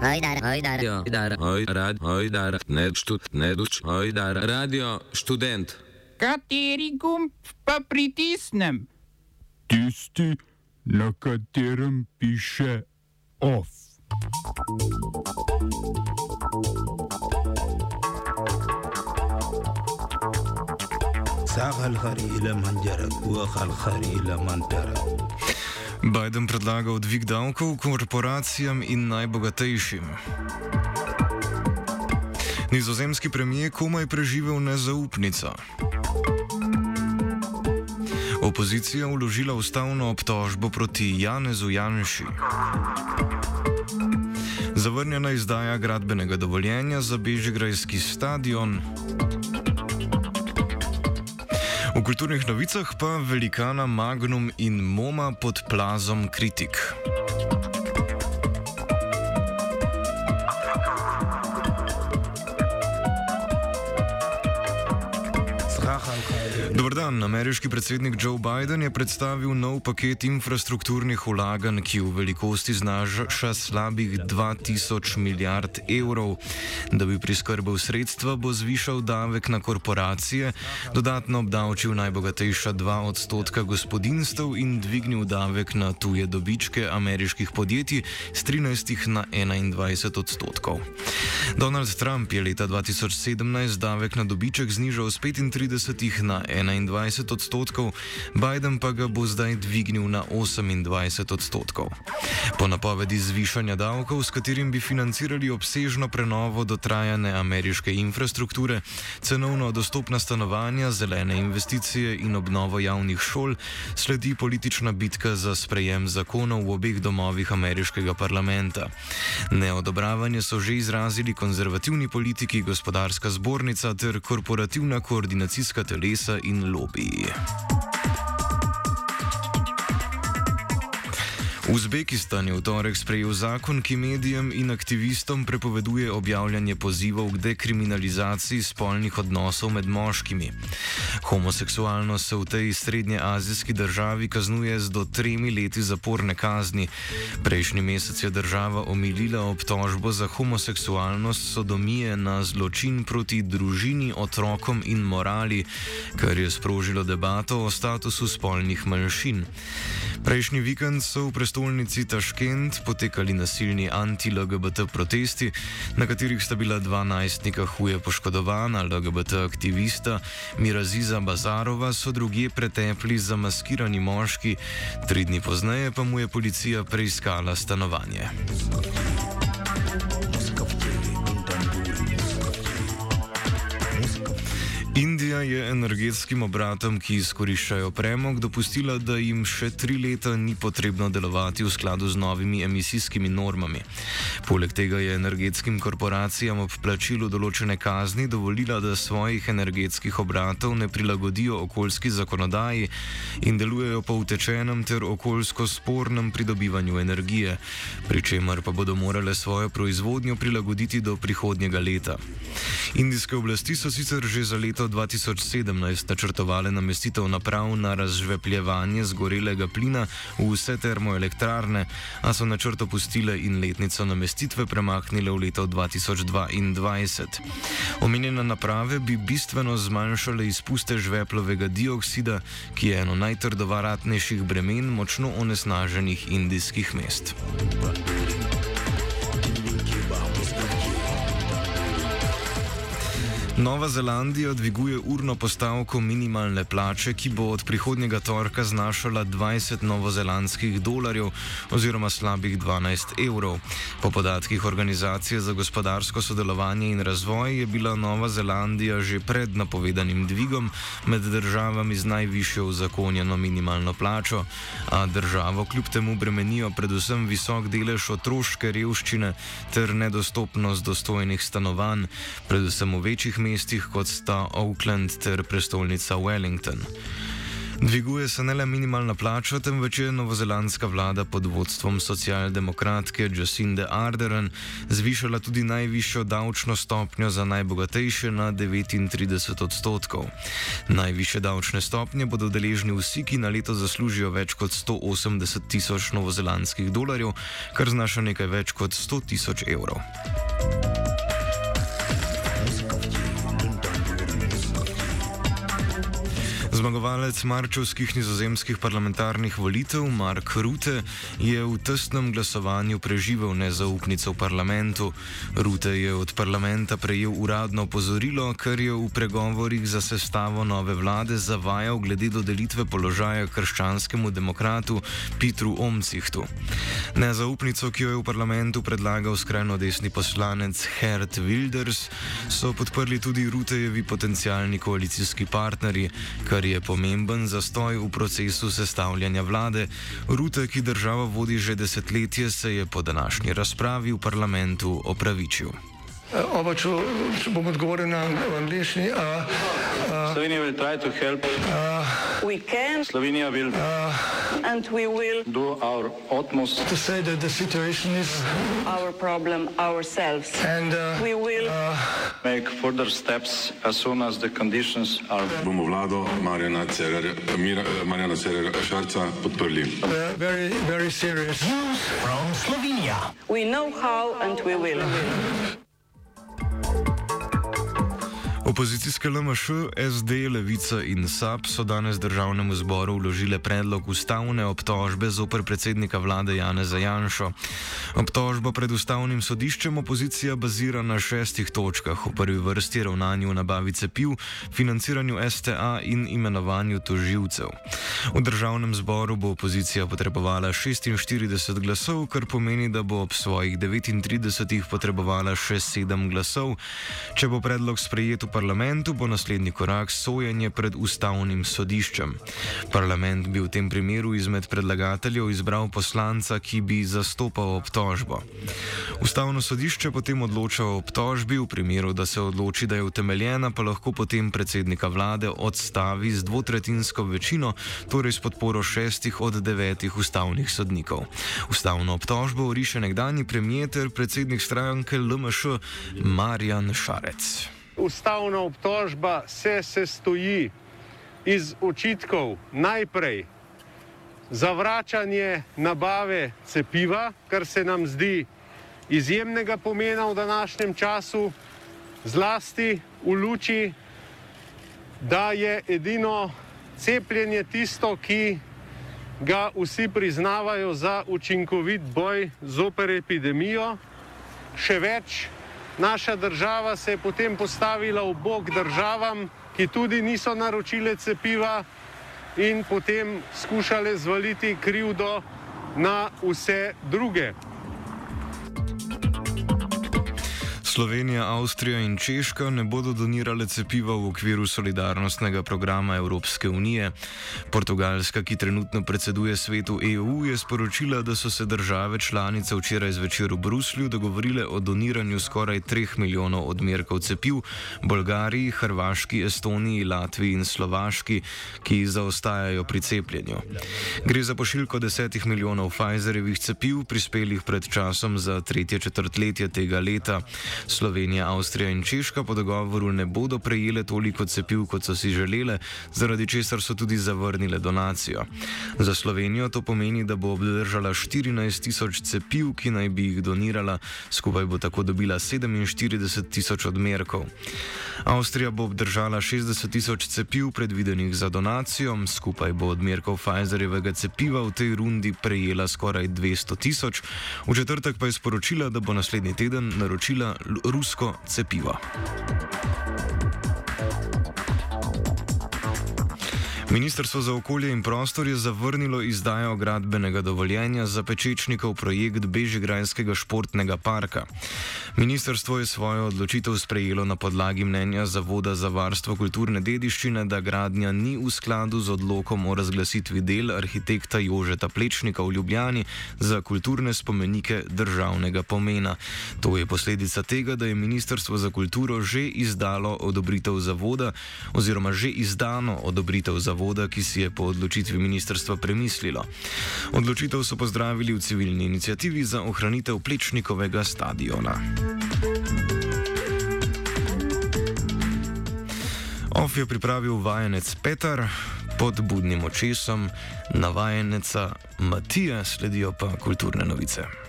Hajdar, hajdar. Radio, hajdar, hajdar, hajdar, ne štud, ne duč, hajdar, radio, študent. Kateri gumb pa pritisnem? Tisti, na katerem piše OF. ساق الخري إلى من جرى وخ الخري إلى من ترى Biden predlaga dvig davkov korporacijam in najbogatejšim. Nizozemski premijer komaj preživel nezaupnico. Opozicija vložila ustavno obtožbo proti Janezu Janši. Zavrnjena izdaja gradbenega dovoljenja za Bežigrajski stadion. V kulturnih novicah pa velikana Magnum in Moma pod plazom kritik. Dobr dan. Ameriški predsednik Joe Biden je predstavil nov paket infrastrukturnih vlaganj, ki v velikosti znaša slabih 2000 milijard evrov. Da bi priskrbel sredstva, bo zvišal davek na korporacije, dodatno obdavčil najbogatejša 2 odstotka gospodinstv in dvignil davek na tuje dobičke ameriških podjetij z 13 na 21 odstotkov. Donald Trump je leta 2017 davek na dobiček znižal z 35 na 21 odstotkov, Biden pa ga bo zdaj dvignil na 28 odstotkov. Po napovedi zvišanja davkov, s katerim bi financirali obsežno prenovo dotrajane ameriške infrastrukture, cenovno dostopna stanovanja, zelene investicije in obnovo javnih šol, sledi politična bitka za sprejem zakonov v obeh domovih ameriškega parlamenta. Neodobravanje so že izrazili konzervativni politiki, gospodarska zbornica ter korporativna koordinacijska telesa in lobiji. Uzbekistan je v torek sprejel zakon, ki medijem in aktivistom prepoveduje objavljanje pozivov k dekriminalizaciji spolnih odnosov med moškimi. Homoseksualnost se v tej srednjeazijski državi kaznuje z do tremi leti zaporne kazni. Prejšnji mesec je država omilila obtožbo za homoseksualnost sodomije na zločin proti družini, otrokom in morali, kar je sprožilo debato o statusu spolnih manjšin. Prejšnji vikend so v prestolnici Taškent potekali nasilni anti-LGBT protesti, na katerih sta bila dva najstnika huje poškodovana, LGBT aktivista Miraziza Bazarova so drugje pretepli zamaskirani moški, tri dni pozneje pa mu je policija preiskala stanovanje. Indija je energetskim obratom, ki izkoriščajo premog, dopustila, da jim še tri leta ni potrebno delovati v skladu z novimi emisijskimi normami. Poleg tega je energetskim korporacijam ob plačilu določene kazni dovolila, da svojih energetskih obratov ne prilagodijo okoljski zakonodaji in delujejo po utečenem ter okoljsko spornem pridobivanju energije, pri čemer pa bodo morale svojo proizvodnjo prilagoditi do prihodnjega leta. Indijske oblasti so sicer že za leto 2017 načrtovale namestitev naprav na razžvepljevanje zgorelega plina v vse termoelektrarne, a so načrt opustile in letnico namestitve premaknile v leto 2022. Omenjene naprave bi bistveno zmanjšale izpuste žveplovega dioksida, ki je eno najtrdovaratnejših bremen močno onesnaženih indijskih mest. Nova Zelandija dviguje urno postavko minimalne plače, ki bo od prihodnjega torka znašala 20 novozelandskih dolarjev oziroma slabih 12 evrov. Po podatkih Organizacije za gospodarsko sodelovanje in razvoj je bila Nova Zelandija že pred napovedanim dvigom med državami z najvišjo uzakonjeno minimalno plačo, a državo kljub temu bremenijo predvsem visok delež otroške revščine ter nedostopnost dostojnih stanovanj, predvsem v večjih mestih, kot sta Auckland ter prestolnica Wellington. Dviguje se ne le minimalna plača, temveč je novozelandska vlada pod vodstvom socialdemokratke Jacinde Ardern zvišala tudi najvišjo davčno stopnjo za najbogatejše na 39 odstotkov. Najviše davčne stopnje bodo deležni vsi, ki na leto zaslužijo več kot 180 tisoč novozelandskih dolarjev, kar znaša nekaj več kot 100 tisoč evrov. Zmagovalec marčovskih nizozemskih parlamentarnih volitev Mark Rutte je v tesnem glasovanju preživel nezaupnico v parlamentu. Rutte je od parlamenta prejel uradno pozorilo, ker je v pregovorih za sestavo nove vlade zavajal glede dodelitve položaja krščanskemu demokratu Petru Omcihtu. Nezaupnico, ki jo je v parlamentu predlagal skrajno desni poslanec Hert Wilders, so podprli tudi Ruttejevi potencijalni koalicijski partnerji, kar je pomemben zastoj v procesu sestavljanja vlade. Rute, ki državo vodi že desetletje, se je po današnji razpravi v parlamentu opravičil. Oba, če, če bom odgovoril na angliški. Slovenija will try to help. We can Slovenija will and we will do our utmost To say that the situation is our problem ourselves. and uh, We will make further steps as soon as the conditions are bomo vlado Marjana Cererja, Mira, Marjana Cererja Šarca podprli. uh, very, very serious. we know how and we will. Opozicijske LMŠ, SD, Levica in SAP so danes državnemu zboru vložile predlog ustavne obtožbe zoper predsednika vlade Janeza Janšo. Obtožba pred ustavnim sodiščem opozicija bazira na šestih točkah, v prvi vrsti ravnanju v nabavi cepiv, financiranju STA in imenovanju toživcev. V državnem zboru bo opozicija potrebovala 46 glasov, kar pomeni, da bo ob svojih 39 potrebovala še 7 glasov. Če bo predlog sprejet v parlamentu, bo naslednji korak sojenje pred ustavnim sodiščem. Parlament bi v tem primeru izmed predlagateljev izbral poslanca, ki bi zastopal obtožbo. Ustavno sodišče potem odloča o obtožbi, v primeru, da se odloči, da je utemeljena, pa lahko potem predsednika vlade odstavi z dvotretinsko večino, torej s podporo šestih od devetih ustavnih sodnikov. Ustavno obtožbo riše nekdani premijer ter predsednik stranke LMŠ Marjan Šarec. Ustavna obtožba se sestoji iz očitkov najprej zavračanje nabave cepiva, kar se nam zdi izjemnega pomena v današnjem času, zlasti v luči, da je edino cepljenje tisto, ki ga vsi priznavajo za učinkovit boj zoper epidemijo. Še več, naša država se je potem postavila v bok državam, ki tudi niso naročile cepiva in potem skušale zvaliti krivdo na vse druge. Slovenija, Avstrija in Češka ne bodo donirale cepiva v okviru solidarnostnega programa Evropske unije. Portugalska, ki trenutno predseduje svetu EU, je sporočila, da so se države članice včeraj zvečer v Bruslju dogovorile o doniranju skoraj 3 milijonov odmerkov cepiv Bolgariji, Hrvaški, Estoniji, Latviji in Slovaški, ki zaostajajo pri cepljenju. Gre za pošiljko 10 milijonov Pfizerjevih cepiv, prispelih pred časom za tretje četrtletje tega leta. Slovenija, Avstrija in Češka po dogovoru ne bodo prejele toliko cepiv, kot so si želele, zaradi česar so tudi zavrnile donacijo. Za Slovenijo to pomeni, da bo obdržala 14 tisoč cepiv, ki naj bi jih donirala, skupaj bo tako dobila 47 tisoč odmerkov. Avstrija bo obdržala 60 tisoč cepiv, predvidenih za donacijo, skupaj bo odmerkov Pfizerjevega cepiva v tej rundi prejela skoraj 200 tisoč, v četrtek pa je sporočila, da bo naslednji teden naročila Rusko cepiła. Ministrstvo za okolje in prostor je zavrnilo izdajo gradbenega dovoljenja za pečečnikov projekt Bežigrajskega športnega parka. Ministrstvo je svojo odločitev sprejelo na podlagi mnenja Zavoda za varstvo kulturne dediščine, da gradnja ni v skladu z odlokom o razglasitvi del arhitekta Jožeta Plečnika v Ljubljani za kulturne spomenike državnega pomena. To je posledica tega, da je Ministrstvo za kulturo že izdalo odobritev zavoda oziroma že izdano odobritev zavoda zavoda, ki si je po odločitvi ministrstva premislilo. Odločitev so pozdravili v civilni inicijativi za ohranitev Plečnikovega stadiona. Of je pripravil vajenec Petar, pod budnim očesom navajenca Matija sledijo pa kulturne novice.